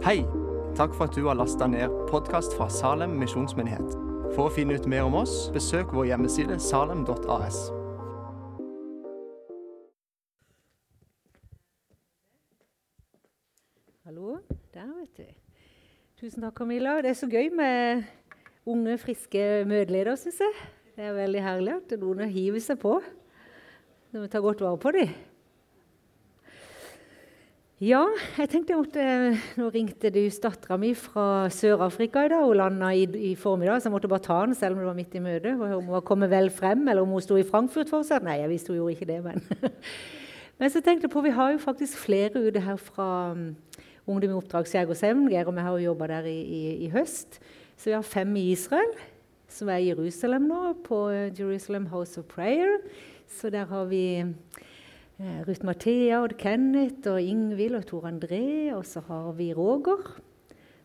Hei! Takk for at du har lasta ned podkast fra Salem misjonsmyndighet. For å finne ut mer om oss, besøk vår hjemmeside salem.as. Hallo. Der, vet du. Tusen takk, Camilla. Det er så gøy med unge, friske møteledere, syns jeg. Det er veldig herlig at noen hiver seg på. Når vi tar godt vare på dem. Ja, jeg tenkte jeg måtte, Nå ringte du dattera mi fra Sør-Afrika i dag. Hun landa i, i, formiddag, så jeg måtte bare ta den selv om det var midt i møtet. Om hun var kommet vel frem, eller om hun sto i Frankfurt fortsatt. Nei, jeg visste hun gjorde ikke det, men Men så tenkte jeg på, vi har jo faktisk flere ute her fra um, Ungdom i oppdrag Skjærgårdshjem. Geir og jeg har jo jobba der i, i, i, høst. Så vi har fem i Israel, som er i Jerusalem nå, på Jerusalem House of Prayer. Så der har vi Eh, Ruth Mathea og Kenneth og Ingvild og Tor André. Og så har vi Roger.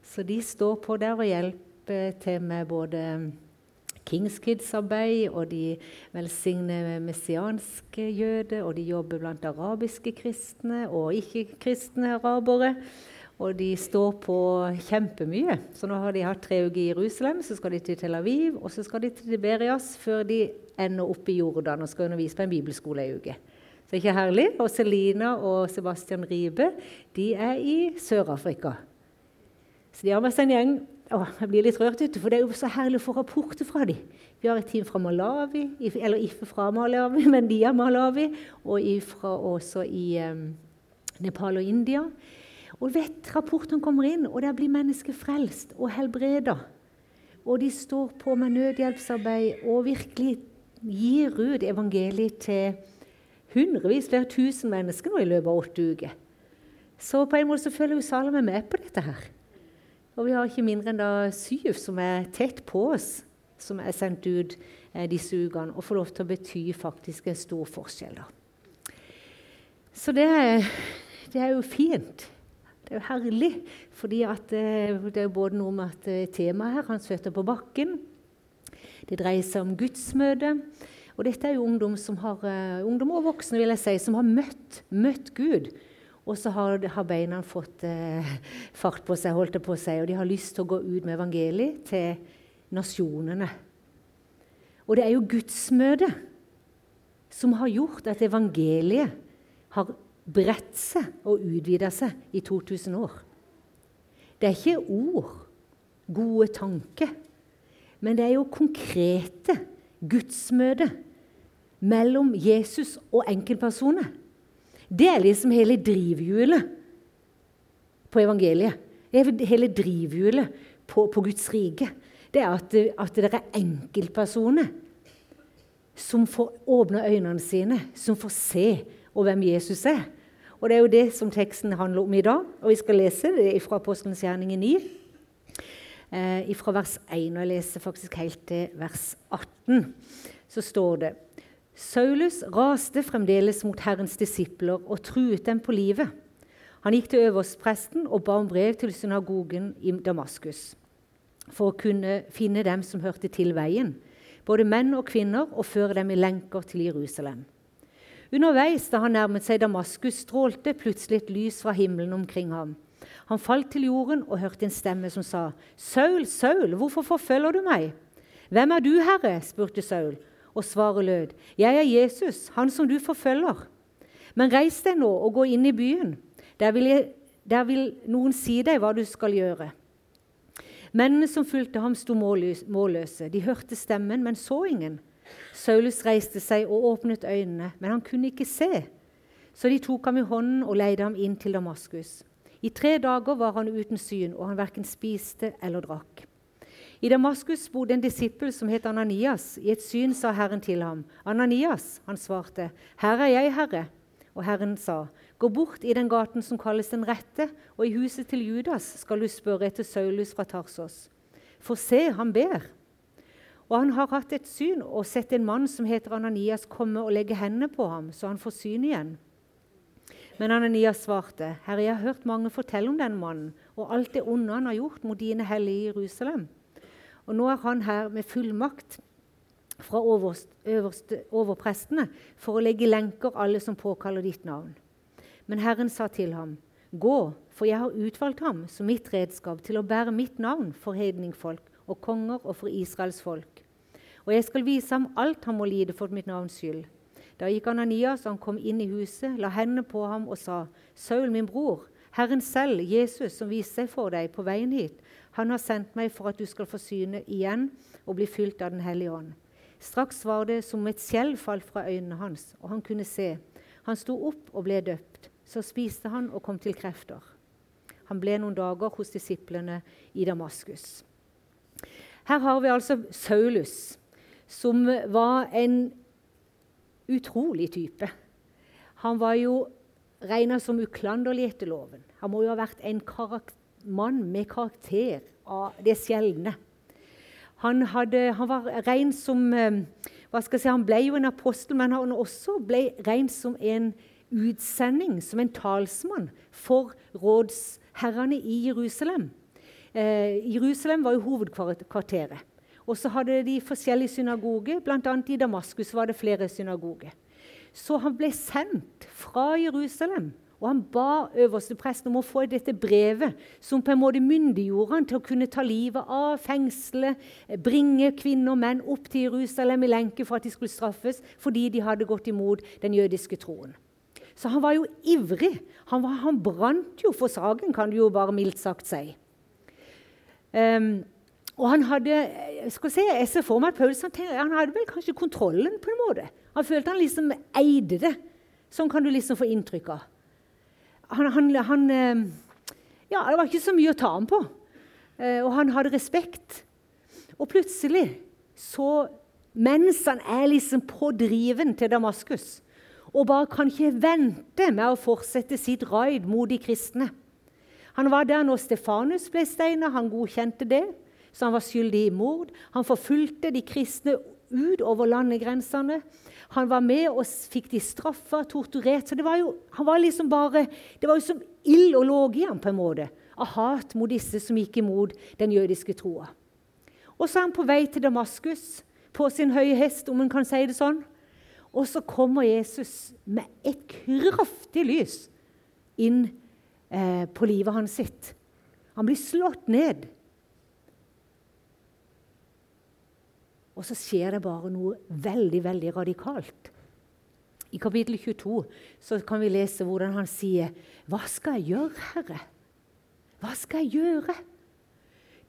Så de står på der og hjelper til med både Kings Kids-arbeid, og de velsigner messianske jøder, og de jobber blant arabiske kristne og ikke-kristne arabere. Og de står på kjempemye. Så nå har de hatt tre uker i Jerusalem, så skal de til Tel Aviv, og så skal de til Tiberias før de ender opp i Jordan og skal undervise på en bibelskole ei uke. Så ikke herlig? Og Selina og Sebastian Ribe de er i Sør-Afrika. Så de har med seg en gjeng å, Jeg blir litt rørt, ute, for det er jo så herlig å få rapporter fra dem. Vi har et team fra Malawi, eller ikke fra Malawi, men de er Malawi, og ifra også i um, Nepal og India. Og vet, Rapportene kommer inn, og der blir mennesker frelst og helbreda. Og de står på med nødhjelpsarbeid og virkelig gir ut evangeliet til hundrevis, flere tusen mennesker nå i løpet av åtte uker. Så på en måte så følger jo Salome med på dette her. Og vi har ikke mindre enn da syv som er tett på oss, som er sendt ut eh, disse ukene, og får lov til å bety faktisk en stor forskjell. da. Så det, det, er jo fint. Det er jo herlig. fordi eh, det er både noe med at eh, temaet her, hans føtter på bakken, det dreier seg om gudsmøte. Og dette er jo ungdom, har, uh, ungdom og voksne vil jeg si, som har møtt, møtt Gud. Og så har, har beina fått uh, fart på seg, holdt det på seg, og de har lyst til å gå ut med evangeliet til nasjonene. Og det er jo gudsmøtet som har gjort at evangeliet har bredt seg og utvida seg i 2000 år. Det er ikke ord, gode tanker, men det er jo konkrete gudsmøte mellom Jesus og enkeltpersoner. Det er liksom hele drivhjulet på evangeliet. Det er hele drivhjulet på, på Guds rike. Det er at, at det er enkeltpersoner som får åpne øynene sine, som får se hvem Jesus er. Og Det er jo det som teksten handler om i dag. Og Vi skal lese det fra Apostelens gjerning 9, eh, fra vers 1. Og jeg leser faktisk helt til vers 18. Så står det Saulus raste fremdeles mot Herrens disipler og truet dem på livet. Han gikk til øverstpresten og ba om brev til synagogen i Damaskus for å kunne finne dem som hørte til veien, både menn og kvinner, og føre dem i lenker til Jerusalem. Underveis da han nærmet seg Damaskus, strålte plutselig et lys fra himmelen omkring ham. Han falt til jorden og hørte en stemme som sa, 'Saul, Saul, hvorfor forfølger du meg?' 'Hvem er du, Herre?' spurte Saul og svaret lød, 'Jeg er Jesus, han som du forfølger.' Men reis deg nå og gå inn i byen. Der vil, jeg, der vil noen si deg hva du skal gjøre. Mennene som fulgte ham, sto målløse. De hørte stemmen, men så ingen. Saulus reiste seg og åpnet øynene, men han kunne ikke se. Så de tok ham i hånden og leide ham inn til Damaskus. I tre dager var han uten syn, og han verken spiste eller drakk. I Damaskus bodde en disippel som het Ananias. I et syn sa Herren til ham, 'Ananias.' Han svarte, 'Her er jeg, Herre.' Og Herren sa, 'Gå bort i den gaten som kalles Den rette, og i huset til Judas skal du spørre etter Saulus fra Tarsos.' For se, han ber. Og han har hatt et syn og sett en mann som heter Ananias, komme og legge hendene på ham, så han får syn igjen. Men Ananias svarte, 'Herre, jeg har hørt mange fortelle om den mannen' 'og alt det onde han har gjort mot dine hellige i Jerusalem.' Og nå er han her med fullmakt fra overprestene for å legge lenker alle som påkaller ditt navn. Men Herren sa til ham, Gå, for jeg har utvalgt ham som mitt redskap til å bære mitt navn for hedningfolk og konger og for Israels folk. Og jeg skal vise ham alt han må lide for mitt navns skyld. Da gikk Ananias, og han kom inn i huset, la hendene på ham og sa, Saul, min bror, Herren selv, Jesus, som viste seg for deg på veien hit, han har sendt meg for at du skal få syne igjen og bli fylt av Den hellige ånd. Straks var det som et skjelv falt fra øynene hans, og han kunne se. Han sto opp og ble døpt. Så spiste han og kom til krefter. Han ble noen dager hos disiplene i Damaskus. Her har vi altså Saulus, som var en utrolig type. Han var jo regna som uklanderlig etter loven. Han må jo ha vært en mann med karakter av det sjeldne. Han, hadde, han, var ren som eh, hva skal jeg si, Han ble jo en apostel, men han også ble ren som en utsending, som en talsmann for rådsherrene i Jerusalem. Eh, Jerusalem var jo hovedkvarteret. Og så hadde de forskjellige synagoger, bl.a. i Damaskus var det flere synagoger. Så han ble sendt fra Jerusalem, og han ba øverstepresten om å få dette brevet, som på en måte myndiggjorde han til å kunne ta livet av, fengsle, bringe kvinner og menn opp til Jerusalem i lenke for at de skulle straffes fordi de hadde gått imot den jødiske troen. Så han var jo ivrig. Han, var, han brant jo for saken, kan du jo bare mildt sagt si. Um, og han hadde skal se, jeg ser for meg at han, han, hadde vel kanskje kontrollen på en måte. Han følte han liksom eide det. Sånn kan du liksom få inntrykk av. Han, han, han eh, Ja, det var ikke så mye å ta ham på. Eh, og han hadde respekt. Og plutselig, så mens han er liksom på driven til Damaskus, og bare kan ikke vente med å fortsette sitt raid mot de kristne Han var der når Stefanus ble steina, han godkjente det så han var skyldig i mord. Han forfulgte de kristne ut over landegrensene. Han var med og fikk de straffa, torturert. Så det var jo, han var liksom bare, det var jo som ild og låg i ham på en måte, av hat mot disse som gikk imot den jødiske troa. Og så er han på vei til Damaskus på sin høye hest, om en kan si det sånn. Og så kommer Jesus med et kraftig lys inn eh, på livet hans sitt. Han blir slått ned. Og så skjer det bare noe veldig, veldig radikalt. I kapittel 22 så kan vi lese hvordan han sier, 'Hva skal jeg gjøre, Herre?' Hva skal jeg gjøre?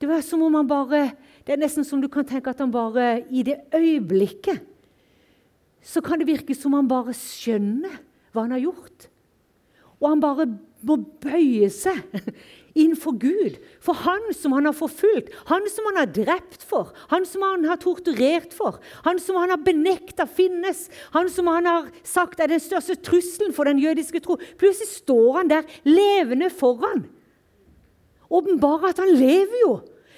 Det var som om han bare, det er nesten som du kan tenke at han bare i det øyeblikket så kan det virke som han bare skjønner hva han har gjort. Og han bare må bøye seg innenfor Gud. For han som han har forfulgt, han som han har drept for, han som han har torturert for, han som han har benekta finnes, han som han har sagt er den største trusselen for den jødiske tro. Plutselig står han der levende foran. Åpenbare at han lever jo.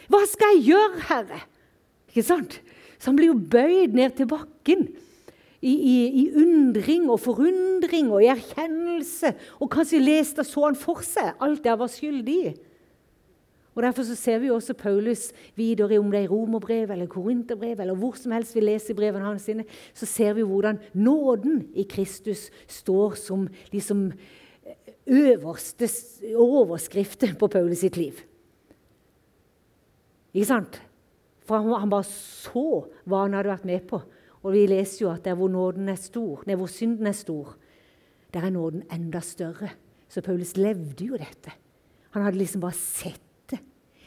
Hva skal jeg gjøre, Herre? Ikke sant? Så han blir jo bøyd ned til bakken i, i, i, undring og forundring og i erkjennelse. Og kanskje leste så han for seg alt det han var skyldig i. Og Derfor så ser vi også Paulus videre, om det er romerbrev eller korinterbrev, eller hvor som helst vi leser i brevene hans, sine, så ser vi hvordan nåden i Kristus står som liksom øverste overskriften på Paulus sitt liv. Ikke sant? For han bare så hva han hadde vært med på. Og vi leser jo at der hvor nåden er stor, nei, hvor synden er stor, der er nåden enda større. Så Paulus levde jo dette. Han hadde liksom bare sett det.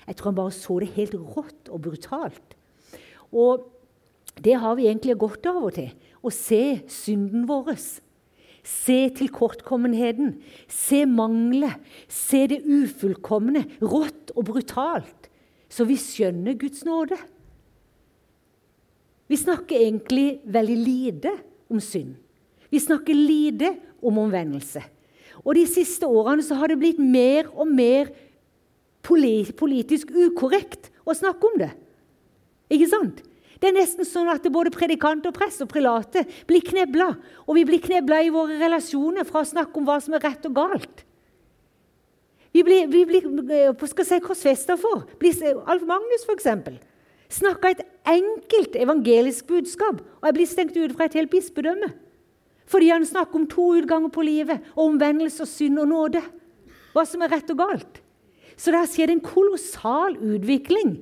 Jeg tror han bare så det helt rått og brutalt. Og det har vi egentlig godt av og til. Å se synden vår. Se tilkortkommenheten. Se manglet. Se det ufullkomne. Rått og brutalt. Så vi skjønner Guds nåde. Vi snakker egentlig veldig lite om synd. Vi snakker lite om omvendelse. Og De siste årene så har det blitt mer og mer politisk ukorrekt å snakke om det. Ikke sant? Det er nesten sånn at både predikant og prest og prelate blir knebla. Og vi blir knebla i våre relasjoner fra å snakke om hva som er rett og galt. Vi blir, vi blir eh, skal si, korsfesta for. Alf Magnus, f.eks snakka et enkelt evangelisk budskap, og jeg blir stengt ute fra et helt bispedømme. Fordi han snakker om to utganger på livet, og omvendelse og synd og nåde. hva som er rett og galt. Så det har skjedd en kolossal utvikling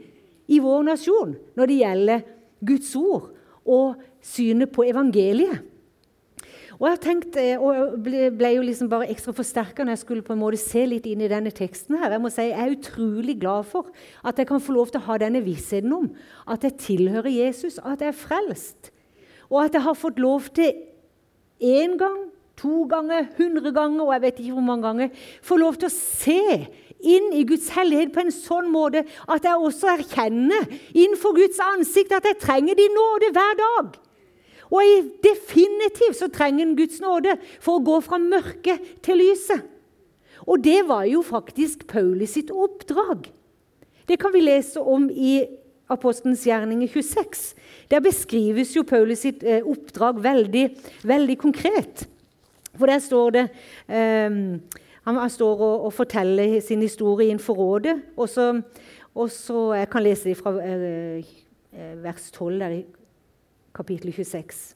i vår nasjon når det gjelder Guds ord og synet på evangeliet. Og jeg tenkte, eh, og ble, jo liksom bare ekstra forsterka når jeg skulle på en måte se litt inn i denne teksten. her. Jeg må si, jeg er utrolig glad for at jeg kan få lov til å ha denne vissheten om at jeg tilhører Jesus, at jeg er frelst. Og at jeg har fått lov til én gang, to ganger, hundre ganger og jeg vet ikke hvor mange ganger få lov til å se inn i Guds hellighet på en sånn måte at jeg også erkjenner innenfor Guds ansikt at jeg trenger din nåde hver dag. Og definitivt så trenger en Guds nåde for å gå fra mørket til lyset. Og det var jo faktisk Paulus sitt oppdrag. Det kan vi lese om i Apostelens gjerninger 26. Der beskrives jo Paulus sitt eh, oppdrag veldig, veldig konkret. For der står det um, han, står og, og, forteller sin historie innenfor rådet. Og så, og så Jeg kan lese det fra eh, eh vers 12 der i kapittel 26.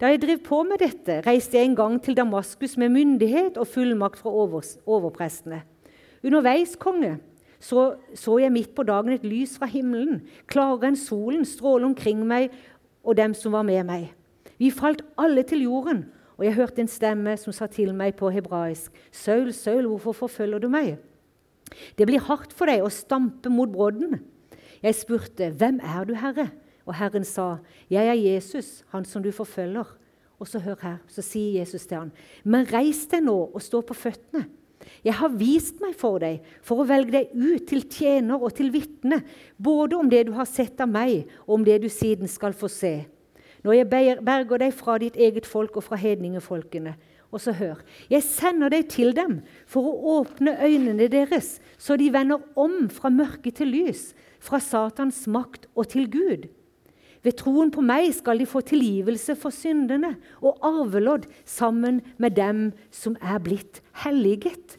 Da jeg drev på med dette, reiste jeg en gang til Damaskus med myndighet og fullmakt fra over, overprestene. Underveis, konge, så, så jeg midt på dagen et lys fra himmelen, klarere enn solen, stråle omkring meg og dem som var med meg. Vi falt alle til jorden og jeg hørte en stemme som sa til meg på hebraisk.: Saul, Saul, hvorfor forfølger du meg? Det blir hardt for deg å stampe mot brodden. Jeg spurte, Hvem er du, Herre? Og Herren sa, Jeg er Jesus, han som du forfølger. Og så hør her, så sier Jesus til han, Men reis deg nå og stå på føttene. Jeg har vist meg for deg for å velge deg ut til tjener og til vitne, både om det du har sett av meg, og om det du siden skal få se når jeg berger deg fra ditt eget folk og fra hedningefolkene. Og så hør. Jeg sender deg til dem for å åpne øynene deres, så de vender om fra mørke til lys, fra Satans makt og til Gud. Ved troen på meg skal de få tilgivelse for syndene og arvelodd sammen med dem som er blitt helliget.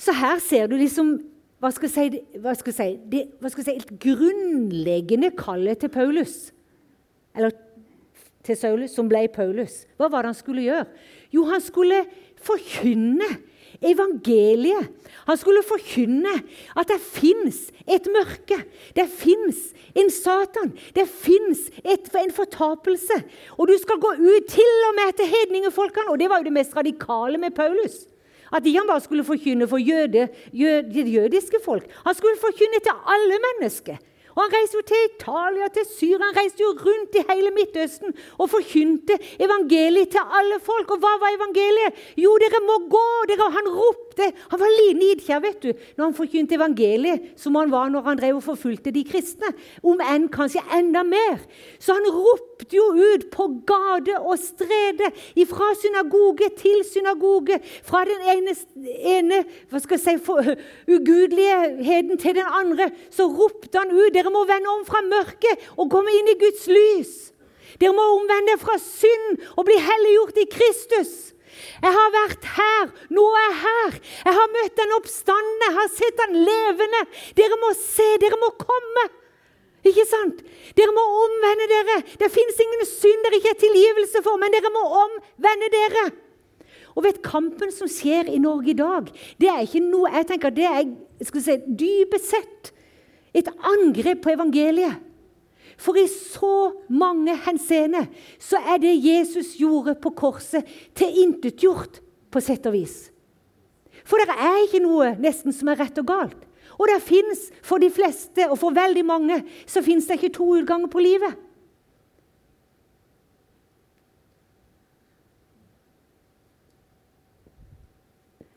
Så her ser du liksom hva skal jeg si, hva skal jeg si, det, hva skal jeg si, et grunnleggende kallet til Paulus. Eller til Saulus, som ble Paulus. Hva var det han skulle gjøre? Jo, han skulle forkynne evangeliet. Han skulle forkynne at det fins et mørke. Det fins en Satan. Det fins en fortapelse. Og du skal gå ut til og med til hedningefolkene. Og det var jo det mest radikale med Paulus. At de han bare skulle forkynne for jøde, jøde, jødiske folk. Han skulle forkynne til alle mennesker. Og Han reiste jo til Italia, til Syria, han reiste jo rundt i hele Midtøsten og forkynte evangeliet til alle folk. Og hva var evangeliet? Jo, dere må gå! Dere, han ropte. Han var nidkjær vet du, når han forkynte evangeliet, som han var når han drev og forfulgte de kristne. Om enn kanskje enda mer. Så han ropte jo ut på gate og strede, fra synagoge til synagoge, fra den ene, ene hva skal jeg si, for, ugudeligheten til den andre. Så ropte han ut dere må vende om fra mørket og komme inn i Guds lys. Dere må omvende fra synd og bli helliggjort i Kristus. Jeg har vært her, nå er jeg her. Jeg har møtt den oppstandende, jeg har sett den levende. Dere må se, dere må komme. Ikke sant? Dere må omvende dere. Det fins ingen synd dere ikke har tilgivelse for, men dere må omvende dere. Og vet Kampen som skjer i Norge i dag, det er ikke noe jeg tenker, det er skal si, dypest sett et angrep på evangeliet. For i så mange henseende så er det Jesus gjorde på korset, tilintetgjort på sett og vis. For det er ikke noe nesten som er rett og galt. Og det fins for de fleste, og for veldig mange, så fins det ikke to utganger på livet.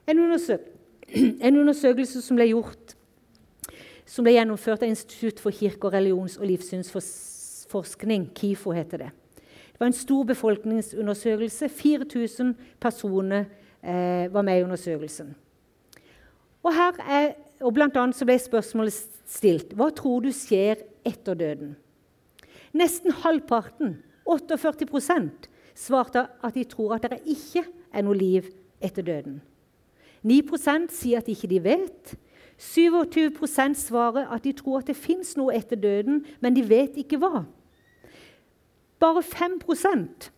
En, en undersøkelse som ble gjort som ble gjennomført av Institutt for kirke-, og religions- og livssynsforskning. KIFO heter det. Det var en stor befolkningsundersøkelse. 4000 personer eh, var med i undersøkelsen. Og, her er, og blant annet så ble spørsmålet stilt hva tror du skjer etter døden. Nesten halvparten, 48% svarte at de tror at det ikke er noe liv etter døden. 9 sier at ikke de vet. 27% svarer at de tror at det fins noe etter døden, men de vet ikke hva. Bare 5%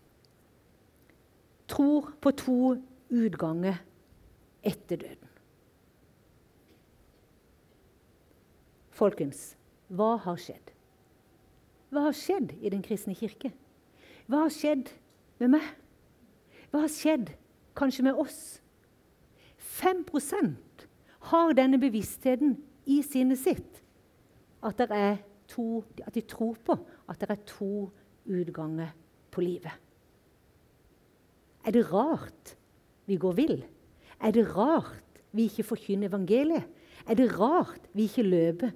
tror på to utganger etter døden. Folkens, hva har skjedd? Hva har skjedd i Den kristne kirke? Hva har skjedd med meg? Hva har skjedd kanskje med oss? 5 har denne bevisstheten i sinnet sitt at, to, at de tror på at det er to utganger på livet. Er det rart vi går vill? Er det rart vi ikke forkynner evangeliet? Er det rart vi ikke løper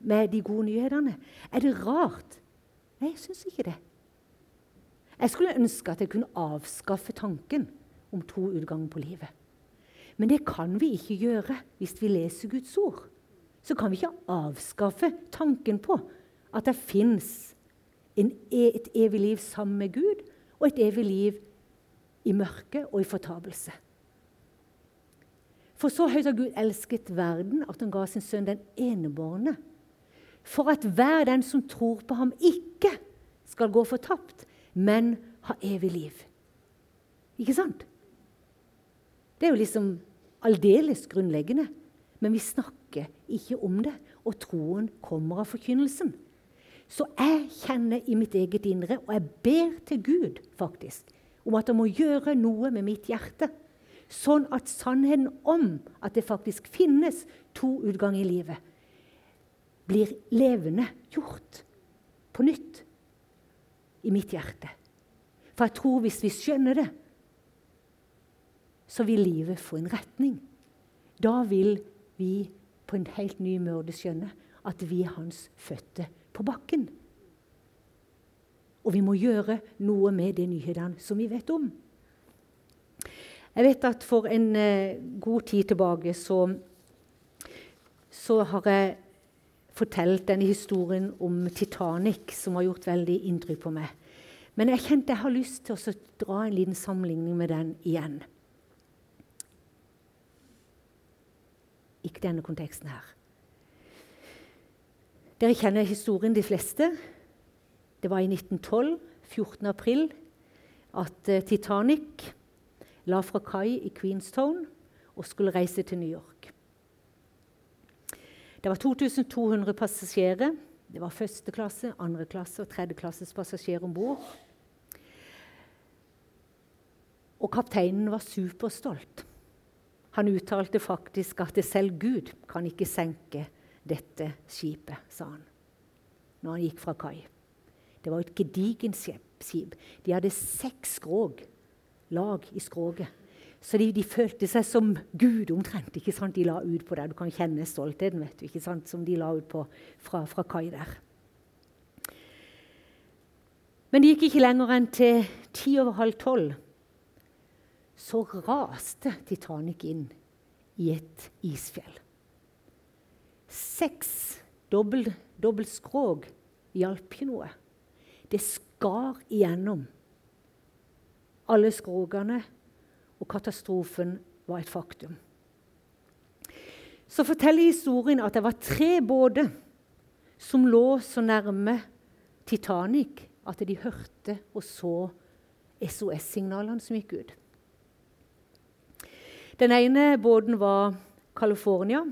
med de gode nyhetene? Er det rart? Nei, jeg syns ikke det. Jeg skulle ønske at jeg kunne avskaffe tanken om to utganger på livet. Men det kan vi ikke gjøre hvis vi leser Guds ord. Så kan vi ikke avskaffe tanken på at det fins e, et evig liv sammen med Gud og et evig liv i mørke og i fortapelse. For så høyt har Gud elsket verden at han ga sin sønn den enebårne, for at hver den som tror på ham, ikke skal gå fortapt, men ha evig liv. Ikke sant? Det er jo liksom aldeles grunnleggende. Men vi snakker ikke om det, og troen kommer av forkynnelsen. Så jeg kjenner i mitt eget indre, og jeg ber til Gud faktisk, om at han må gjøre noe med mitt hjerte Sånn at sannheten om at det faktisk finnes to utganger i livet, blir levende gjort på nytt i mitt hjerte. For jeg tror hvis vi skjønner det, så vil livet få en retning. Da vil vi på en helt ny måte skjønne at vi er hans føtter på bakken. Og vi må gjøre noe med de nyhetene som vi vet om. Jeg vet at for en eh, god tid tilbake så, så har jeg fortalt denne historien om Titanic, som har gjort veldig inntrykk på meg. Men jeg kjente jeg har lyst til å dra en liten sammenligning med den igjen. Ikke denne konteksten her. Dere kjenner historien, de fleste. Det var i 1912, 14. april, at eh, Titanic la fra kai i Queenstown og skulle reise til New York. Det var 2200 passasjerer. Det var første klasse, andre klasse og tredje klasses passasjerer om bord. Og kapteinen var superstolt. Han uttalte faktisk at selv Gud kan ikke senke dette skipet, sa han når han gikk fra kai. Det var et gedigent skip. De hadde seks skrog lag i skroget. Så de, de, følte seg som Gud omtrent. ikke sant? De la ut på det. Du kan kjenne stoltheten vet du, ikke sant? som de la ut på fra, fra kai der. Men det gikk ikke lenger enn til ti over halv tolv. Så raste Titanic inn i et isfjell. Seks dobbelt, dobbelt skrog hjalp ikke noe. Det skar igjennom alle skrogene, og katastrofen var et faktum. Så forteller historien at det var tre båter som lå så nærme Titanic at de hørte og så SOS-signalene som gikk ut. Den ene båten var California.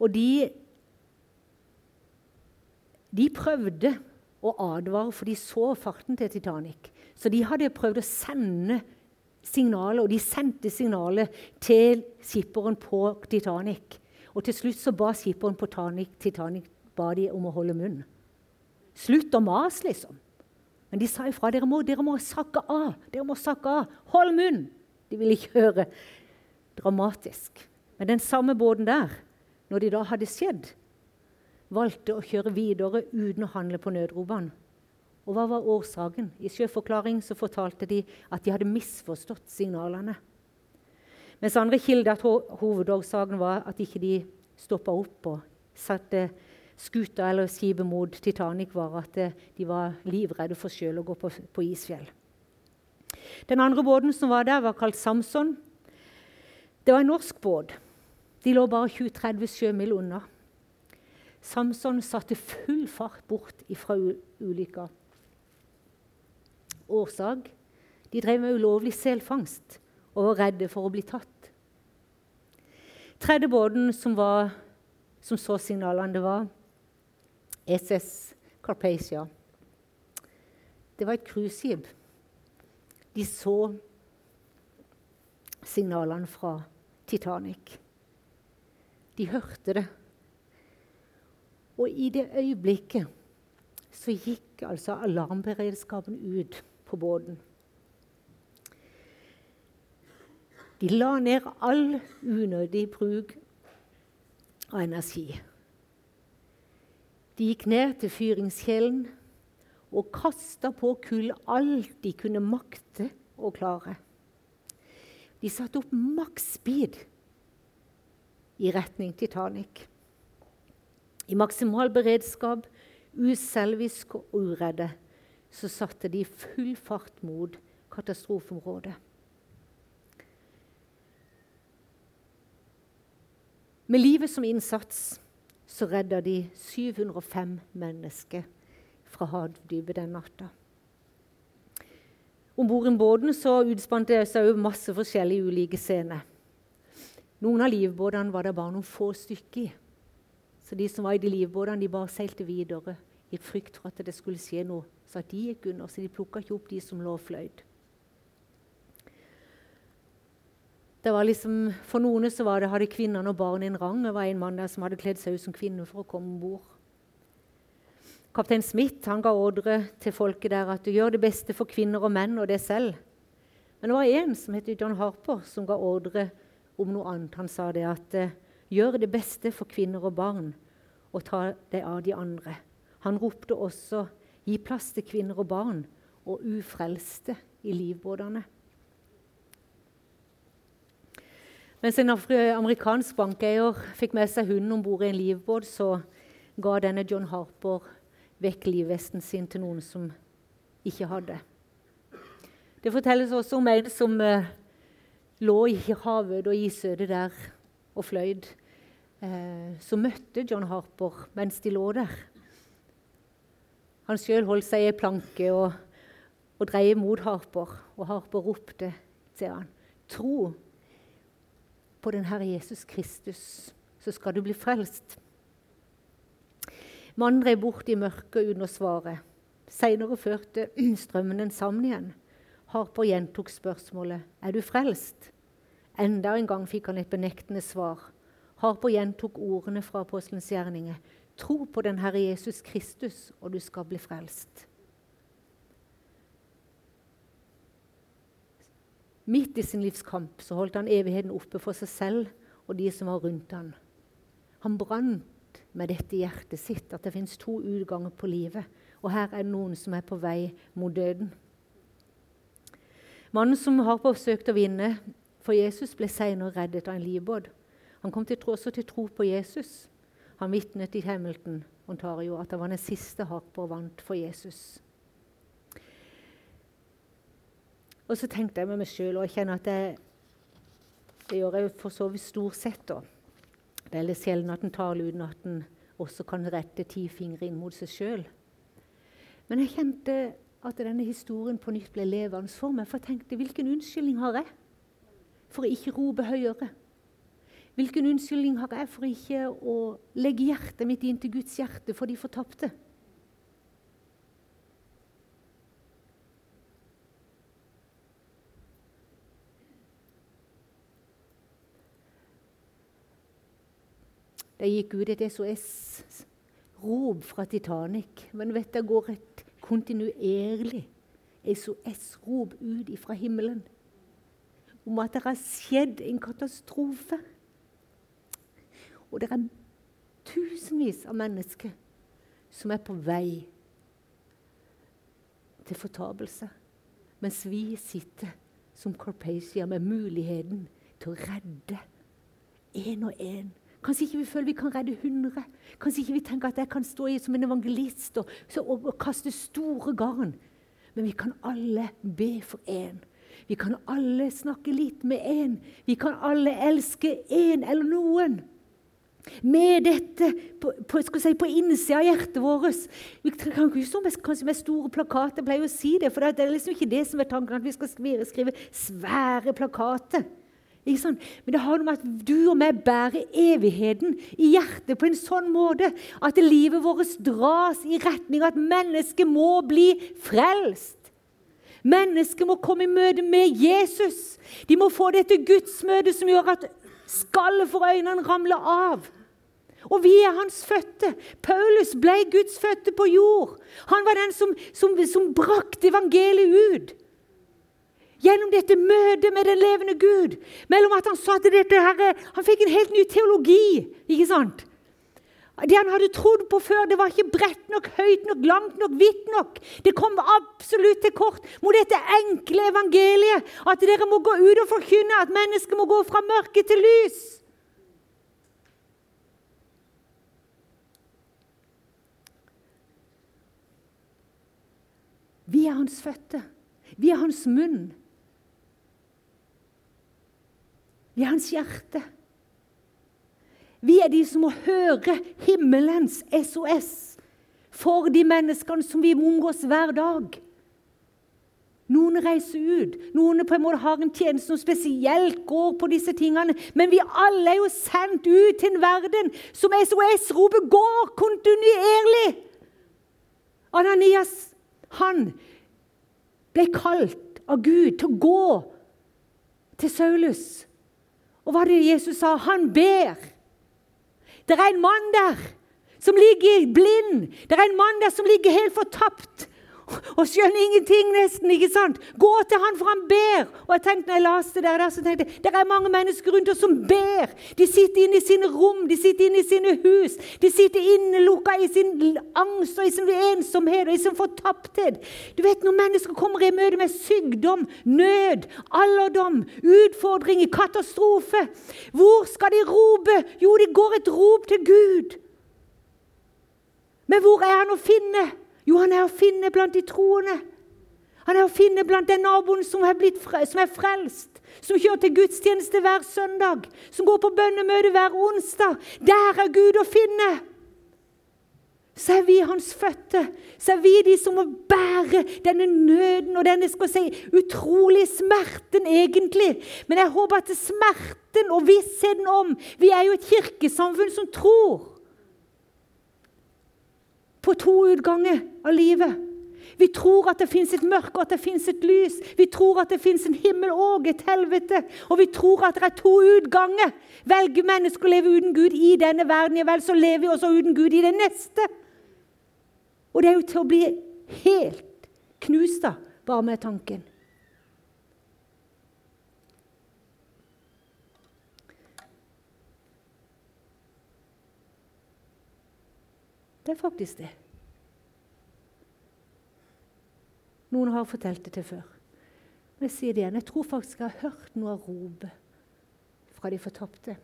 Og de, de prøvde å advare, for de så farten til Titanic. Så de hadde prøvd å sende signaler, og de sendte signalet til skipperen på Titanic. Og til slutt så ba skipperen på Titanic ba de om å holde munn. Slutt å mase, liksom. Men de sa ifra. Dere må, dere må sakke av. Dere må sakke av. Hold munn! De ville ikke høre. Dramatisk. Men den samme båten der, når de da hadde skjedd, valgte å kjøre videre uten å handle på nødropene. Og hva var årsaken? I sjøforklaring så fortalte de at de hadde misforstått signalene. Mens andre kilder at hovedårsaken var at ikke de stoppa opp og satte skuta eller skipet mot Titanic, var at de var livredde for sjøl å gå på, på isfjell. Den andre båten som var der, var kalt Samson. Det var en norsk båt. De lå bare 20-30 sjømil unna. Samson satte full fart bort fra ulykka årsak. De drev med ulovlig selfangst og var redde for å bli tatt. Tredje båten som, som så signalene, det var SS Carpacia. Det var et cruiseskip. De så signalene fra Titanic. De hørte det. Og i det øyeblikket så gikk altså alarmberedskapen ut på båten. De la ned all unødig bruk av energi. De gikk ned til fyringskjelen og kasta på kull alt de kunne makte å klare. De satte opp maks speed i retning Titanic. I maksimal beredskap, uselvisk og uredde, så satte de full fart mot katastrofeområdet. Med livet som innsats så redda de 705 mennesker fra havdypet den natta. Om bord i båten så utspant det seg masse forskjellige ulike scener. Noen av livbåtene var det bare noen få stykker i. Så de som var i de livbåtene, de bare seilte videre i frykt for at det skulle skje noe. Så at de gikk under, så de plukka ikke opp de som lå og fløyt. Det var liksom, for noen så var det, hadde kvinnene og barn en rang. Det var en mann der som hadde kledd seg ut som kvinne for å komme om bord. Kaptein Smith han ga ordre til folket der at du gjør det beste for kvinner og menn og deg selv. Men det var en som het John Harper, som ga ordre om noe annet. Han sa det at eh, gjør det beste for kvinner og barn og ta deg av de andre. Han ropte også gi plass til kvinner og barn og ufrelste i livbåtene. Mens en amerikansk bankeier fikk med seg hunden om bord i en livbåt, så ga denne John Harper vekk livvesten sin til noen som ikke hadde. Det fortelles også om en som eh, lå i havet og isødet der og fløyd. Eh, som møtte John Harper mens de lå der. Han sjøl holdt seg i planke og, og dreide mot Harper, og Harper ropte til han, Tro på den Herre Jesus Kristus, så skal du bli frelst. Mannen drev bort i mørket uten å svare. Seinere førte strømmen den sammen igjen. Harper gjentok spørsmålet er du frelst. Enda en gang fikk han et benektende svar. Harper gjentok ordene fra apostelens gjerninger. Tro på den Herre Jesus Kristus, og du skal bli frelst. Midt i sin livskamp så holdt han evigheten oppe for seg selv og de som var rundt han. Han brant med dette hjertet sitt at det fins to utganger på livet. Og her er det noen som er på vei mot døden. Mannen som har forsøkt å vinne for Jesus, ble senere reddet av en livbåt. Han kom til også til tro på Jesus. Han vitnet i Hamilton Ontario at det var den siste Harper vant for Jesus. Og så tenkte jeg med meg sjøl, og jeg kjenner at det, det gjør jeg for så vidt stort sett. da. Det er sjelden at en taler uten at en også kan rette ti fingre inn mot seg sjøl. Men jeg kjente at denne historien på nytt ble levende for meg. For jeg tenkte hvilken unnskyldning har jeg for å ikke rope høyere? Hvilken unnskyldning har jeg for ikke å legge hjertet mitt inn til Guds hjerte for de fortapte? Det gikk ut et SOS-rop fra Titanic. Men vet det går et kontinuerlig SOS-rop ut fra himmelen om at det har skjedd en katastrofe. Og det er tusenvis av mennesker som er på vei til fortapelse. Mens vi sitter som Carpathia med muligheten til å redde én og én Kanskje ikke vi føler vi kan redde 100. Kanskje ikke vi tenker at jeg kan stå i som en evangelist og, og, og kaste store garn. Men vi kan alle be for én. Vi kan alle snakke litt med én. Vi kan alle elske én eller noen. Med dette på, på, si, på innsida av hjertet vårt. Vi kan ikke stå med, kanskje med store plakater, jeg pleier å si det, for det er liksom ikke det som er tanken, at vi skal skrive, svære plakater. Men det har noe med at du og meg bærer evigheten i hjertet på en sånn måte at livet vårt dras i retning av at mennesket må bli frelst. Mennesket må komme i møte med Jesus. De må få dette gudsmøtet som gjør at skallet for øynene ramler av. Og vi er hans fødte. Paulus ble Guds fødte på jord. Han var den som, som, som brakte evangeliet ut gjennom dette møtet med den levende Gud. Mellom at han sa til dette her, Han fikk en helt ny teologi. ikke sant? Det han hadde trodd på før, det var ikke bredt nok, høyt nok, langt nok, hvitt nok. Det kom absolutt til kort mot dette enkle evangeliet. At dere må gå ut og forkynne at mennesket må gå fra mørke til lys. Vi er hans føtter. Vi er hans munn. Vi er hans hjerte. Vi er de som må høre himmelens SOS for de menneskene som vi omgås hver dag. Noen reiser ut, noen på en måte har en tjeneste som spesielt går på disse tingene. Men vi alle er jo sendt ut til en verden som SOS-ropet går kontinuerlig. Ananias, han ble kalt av Gud til å gå til Saulus og hva er det Jesus sa? Han ber. Det er en mann der som ligger blind. Det er en mann der som ligger helt fortapt og skjønner ingenting, nesten. ikke sant? Gå til han, for han ber. Og jeg tenkte, når jeg leste det der, så tenkte jeg, Det er mange mennesker rundt oss som ber. De sitter inne i sine rom, de sitter inne i sine hus. De sitter innelukka i sin angst og i sin ensomhet og i sin fortapthet. Du vet, Når mennesker kommer i møte med sykdom, nød, alderdom, utfordringer, katastrofe, hvor skal de rope? Jo, de går et rop til Gud. Men hvor er han å finne? Jo, han er å finne blant de troende. Han er å finne blant den naboen som er, frelst, som er frelst, som kjører til gudstjeneste hver søndag, som går på bønnemøte hver onsdag. Der er Gud å finne. Så er vi hans fødte. Så er vi de som må bære denne nøden og denne skal si, utrolige smerten, egentlig. Men jeg håper at smerten og vissheten om Vi er jo et kirkesamfunn som tror på to utganger av livet. Vi tror at det fins et mørke og at det fins et lys. Vi tror at det fins en himmel og et helvete. Og vi tror at det er to utganger. Velger mennesker å leve uten Gud i denne verden, ja vel, så lever vi også uten Gud i den neste. Og det er jo til å bli helt knust av bare med tanken. Det er faktisk det. Noen har fortalt det til før. Men jeg sier det igjen. Jeg tror faktisk jeg har hørt noe av ropet fra de fortapte.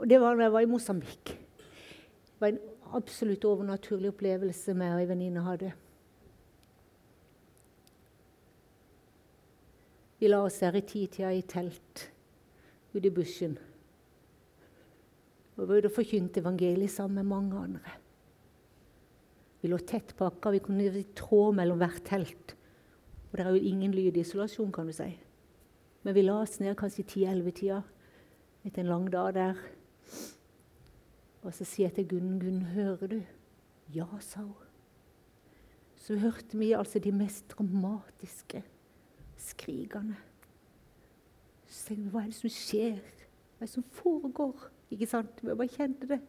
Og Det var da jeg var i Mosambik. Det var en absolutt overnaturlig opplevelse med ei venninne hadde. Vi la oss der i titida i telt ute i bushen og var ute og forkynte evangeliet sammen med mange andre. Vi lå tett pakka, vi kunne i tråd mellom hvert telt. Og det er jo ingen lydisolasjon, kan du si. Men vi la oss ned kanskje i 10-11-tida etter en lang dag der. Og så sier jeg til Gunn, Gunn, hører du? Ja, sa hun. Så hørte vi altså de mest dramatiske skrikene. Så tenkte vi, hva er det som skjer? Hva er det som foregår? Ikke sant? Vi bare kjente det.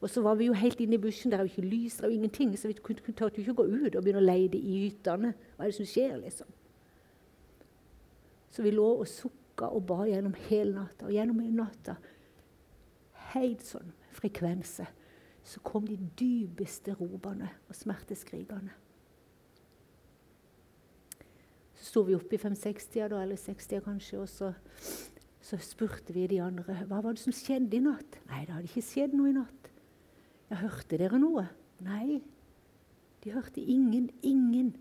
Og så var vi jo helt inne i bushen. Der er jo ikke lys, der er jo ingenting. Så vi kunne, jo ikke gå ut og begynne å leide i hyttene. Hva er det som skjer, liksom? Så vi lå og sukka og ba gjennom hele natta. Og gjennom hele natta, helt sånn frekvense, så kom de dypeste ropene og smerteskrikene. Så sto vi oppe i 5-60-tida, eller 60 kanskje, og så så spurte vi de andre hva var det som skjedde i natt. Nei, det hadde ikke skjedd noe i natt. Ja, hørte dere noe? Nei. De hørte ingen, ingen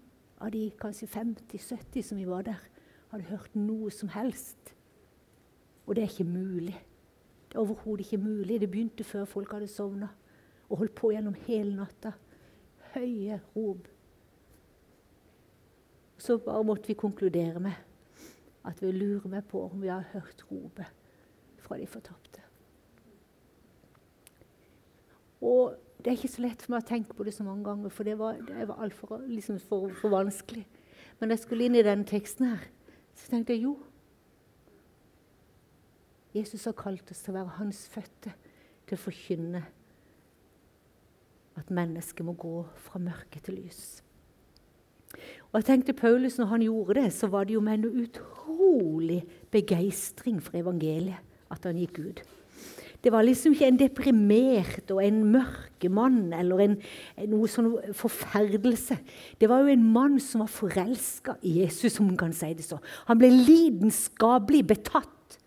av de kanskje 50-70 som vi var der, hadde hørt noe som helst. Og det er ikke mulig. Det er overhodet ikke mulig. Det begynte før folk hadde sovna, og holdt på gjennom hele natta. Høye rop. Så bare måtte vi konkludere med at vi lurer meg på om vi har hørt ropet fra de fortapte. Og det er ikke så lett for meg å tenke på det så mange ganger, for det var, det var altfor liksom for, for, vanskelig. Men jeg skulle inn i denne teksten her, så tenkte jeg jo Jesus har kalt oss til å være hans fødte, til å forkynne at mennesket må gå fra mørke til lys. Og jeg tenkte Paulus, når han gjorde det, så var det jo med en utrolig begeistring for evangeliet at han gikk ut. Det var liksom ikke en deprimert og en mørkemann eller en, noe sånn forferdelse. Det var jo en mann som var forelska i Jesus, om man kan si det så. Han ble lidenskapelig betatt.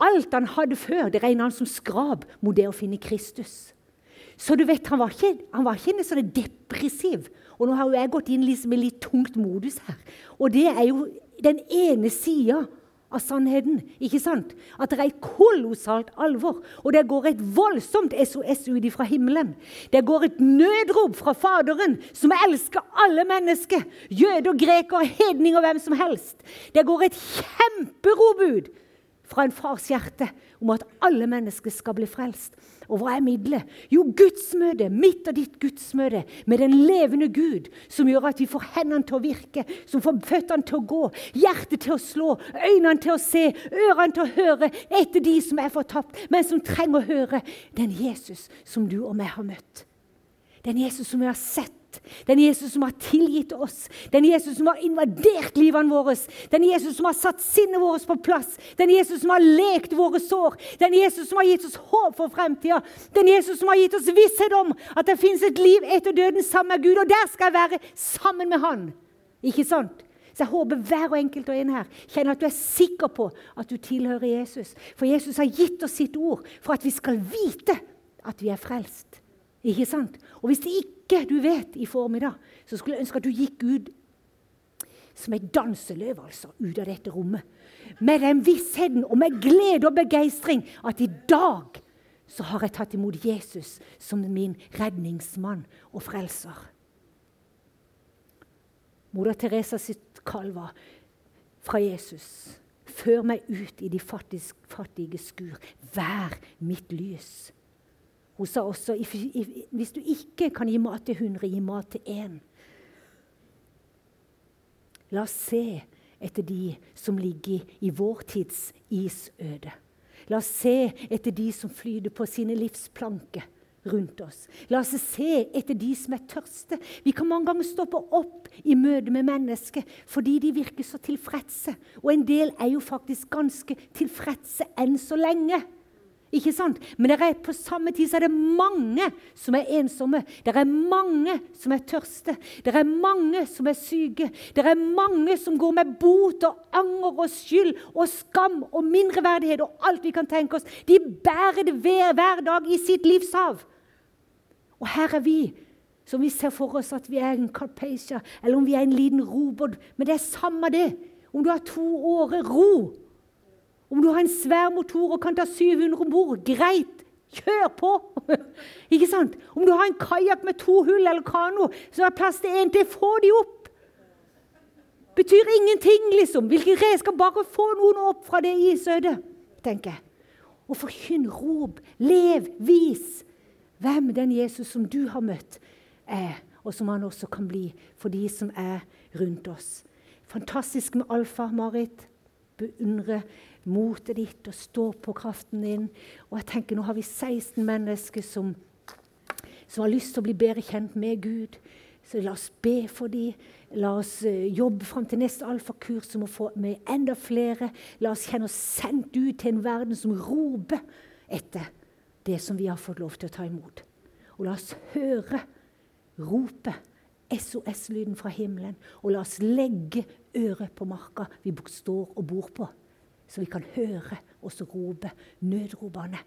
Alt han hadde før, det regna han som skrap mot det å finne Kristus. Så du vet, Han var ikke, han var ikke en sånn depressiv. Og nå har jo jeg gått inn liksom i litt tungt modus her. Og det er jo den ene sida av sannheten. ikke sant? At det er et kolossalt alvor. Og det går et voldsomt SOS ut fra himmelen. Det går et nødrop fra Faderen, som elsker alle mennesker. Jøder, grekere, hedninger, hvem som helst. Det går et kjemperop ut fra en fars hjerte om at alle mennesker skal bli frelst. Og hva er middelet? Jo, gudsmøte, mitt og ditt gudsmøte med den levende Gud, som gjør at vi får hendene til å virke, som får føttene til å gå, hjertet til å slå, øynene til å se, ørene til å høre etter de som er fortapt, men som trenger å høre den Jesus som du og meg har møtt. Den Jesus som vi har sett den Jesus som har tilgitt oss. Den Jesus som har invadert livene våre. Den Jesus som har satt sinnet vårt på plass. Den Jesus som har lekt våre sår. Den Jesus som har gitt oss håp for fremtida. Den Jesus som har gitt oss visshet om at det fins et liv etter døden sammen med Gud. Og der skal jeg være sammen med Han. Ikke sant? Så jeg håper hver og enkelt og en her kjenner at du er sikker på at du tilhører Jesus. For Jesus har gitt oss sitt ord for at vi skal vite at vi er frelst. Ikke sant? Og hvis det ikke du vet i formiddag, så skulle jeg ønske at du gikk ut som ei danseløv altså, ut av dette rommet. Med den vissheten og med glede og begeistring at i dag så har jeg tatt imot Jesus som min redningsmann og frelser. Moder Teresa sitt kall var fra Jesus. Før meg ut i de fattige skur. Vær mitt lys. Hun sa også hvis du ikke kan gi mat til 100, gi mat til én. La oss se etter de som ligger i vår tids isøde. La oss se etter de som flyter på sine livsplanker rundt oss. La oss se etter de som er tørste. Vi kan mange ganger stoppe opp i møte med mennesker fordi de virker så tilfredse. Og en del er jo faktisk ganske tilfredse enn så lenge. Ikke sant? Men er, på samme tid er det mange som er ensomme. Det er mange som er tørste. Det er mange som er syke. Det er mange som går med bot og anger og skyld og skam og mindreverdighet og alt vi kan tenke oss. De bærer det hver, hver dag i sitt livshav. Og her er vi, som vi ser for oss at vi er en Carpacia, eller om vi er en liten robot. Men det er samme det. Om du har to årer, ro. Om du har en svær motor og kan ta 700 om bord, greit, kjør på! Ikke sant? Om du har en kajakk med to hull eller kano, er det plass til én til, få de opp! Betyr ingenting, liksom. Hvilken redskap? Bare få noen opp fra det isødet, tenker jeg. Og forkynn, rop, lev, vis hvem den Jesus som du har møtt, er, og som han også kan bli for de som er rundt oss. Fantastisk med Alfa, Marit. Beundre motet ditt og stå på kraften din. Og jeg tenker, Nå har vi 16 mennesker som, som har lyst til å bli bedre kjent med Gud. Så la oss be for dem. La oss uh, jobbe fram til neste alfakurs om å få med enda flere. La oss kjenne oss sendt ut til en verden som roper etter det som vi har fått lov til å ta imot. Og la oss høre ropet, SOS-lyden fra himmelen, og la oss legge øret på marka vi står og bor på så vi kan høre oss rope nødropene.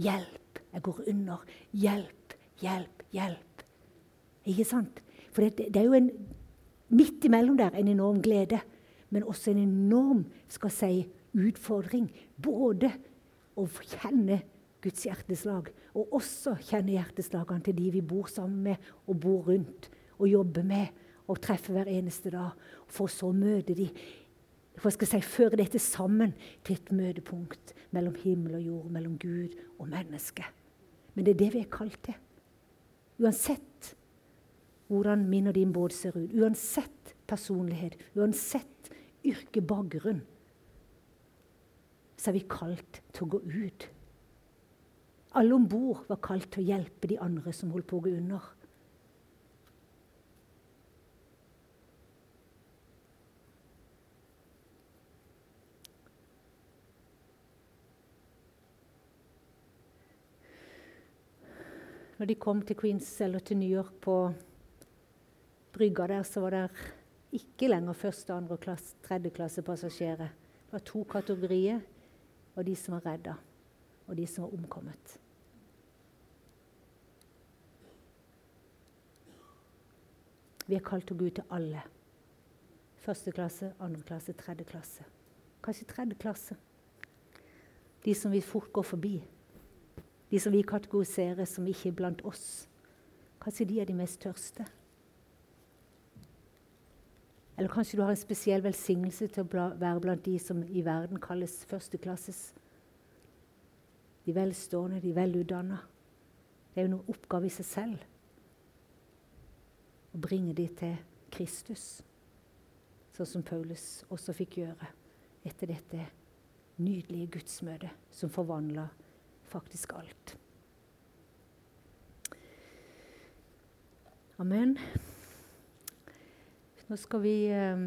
Hjelp, jeg går under. Hjelp, hjelp, hjelp. Ikke sant? For det, det er jo en, midt imellom der en enorm glede, men også en enorm skal si, utfordring både å kjenne Guds hjerteslag, og også kjenne hjerteslagene til de vi bor sammen med og bor rundt og jobber med og treffer hver eneste dag. For så å møte de, for skal si, føre dette sammen til et møtepunkt mellom himmel og jord, mellom Gud og menneske. Men det er det vi er kalt til. Uansett hvordan min og din båt ser ut, uansett personlighet, uansett yrke, bakgrunn, så er vi kalt til å gå ut. Alle om bord var kalt til å hjelpe de andre som holdt på å gå under. Når de kom til Queens eller til New York på brygga der, så var det ikke lenger første, andre og klasse, tredje klasse passasjerer. Det var to kategorier, og de som var redda, og de som var omkommet. Vi er kalt til Gud til alle. Første klasse, andre klasse, tredje klasse. Kanskje tredje klasse. De som vi fort går forbi. De som vi kategoriserer som ikke er blant oss. Kanskje de er de mest tørste. Eller kanskje du har en spesiell velsignelse til å være blant de som i verden kalles førsteklasses. De velstående, de velutdanna. Det er jo noen oppgave i seg selv å bringe de til Kristus, sånn som Paulus også fikk gjøre etter dette nydelige gudsmøtet som forvandla faktisk alt. Amen. Nå skal vi eh,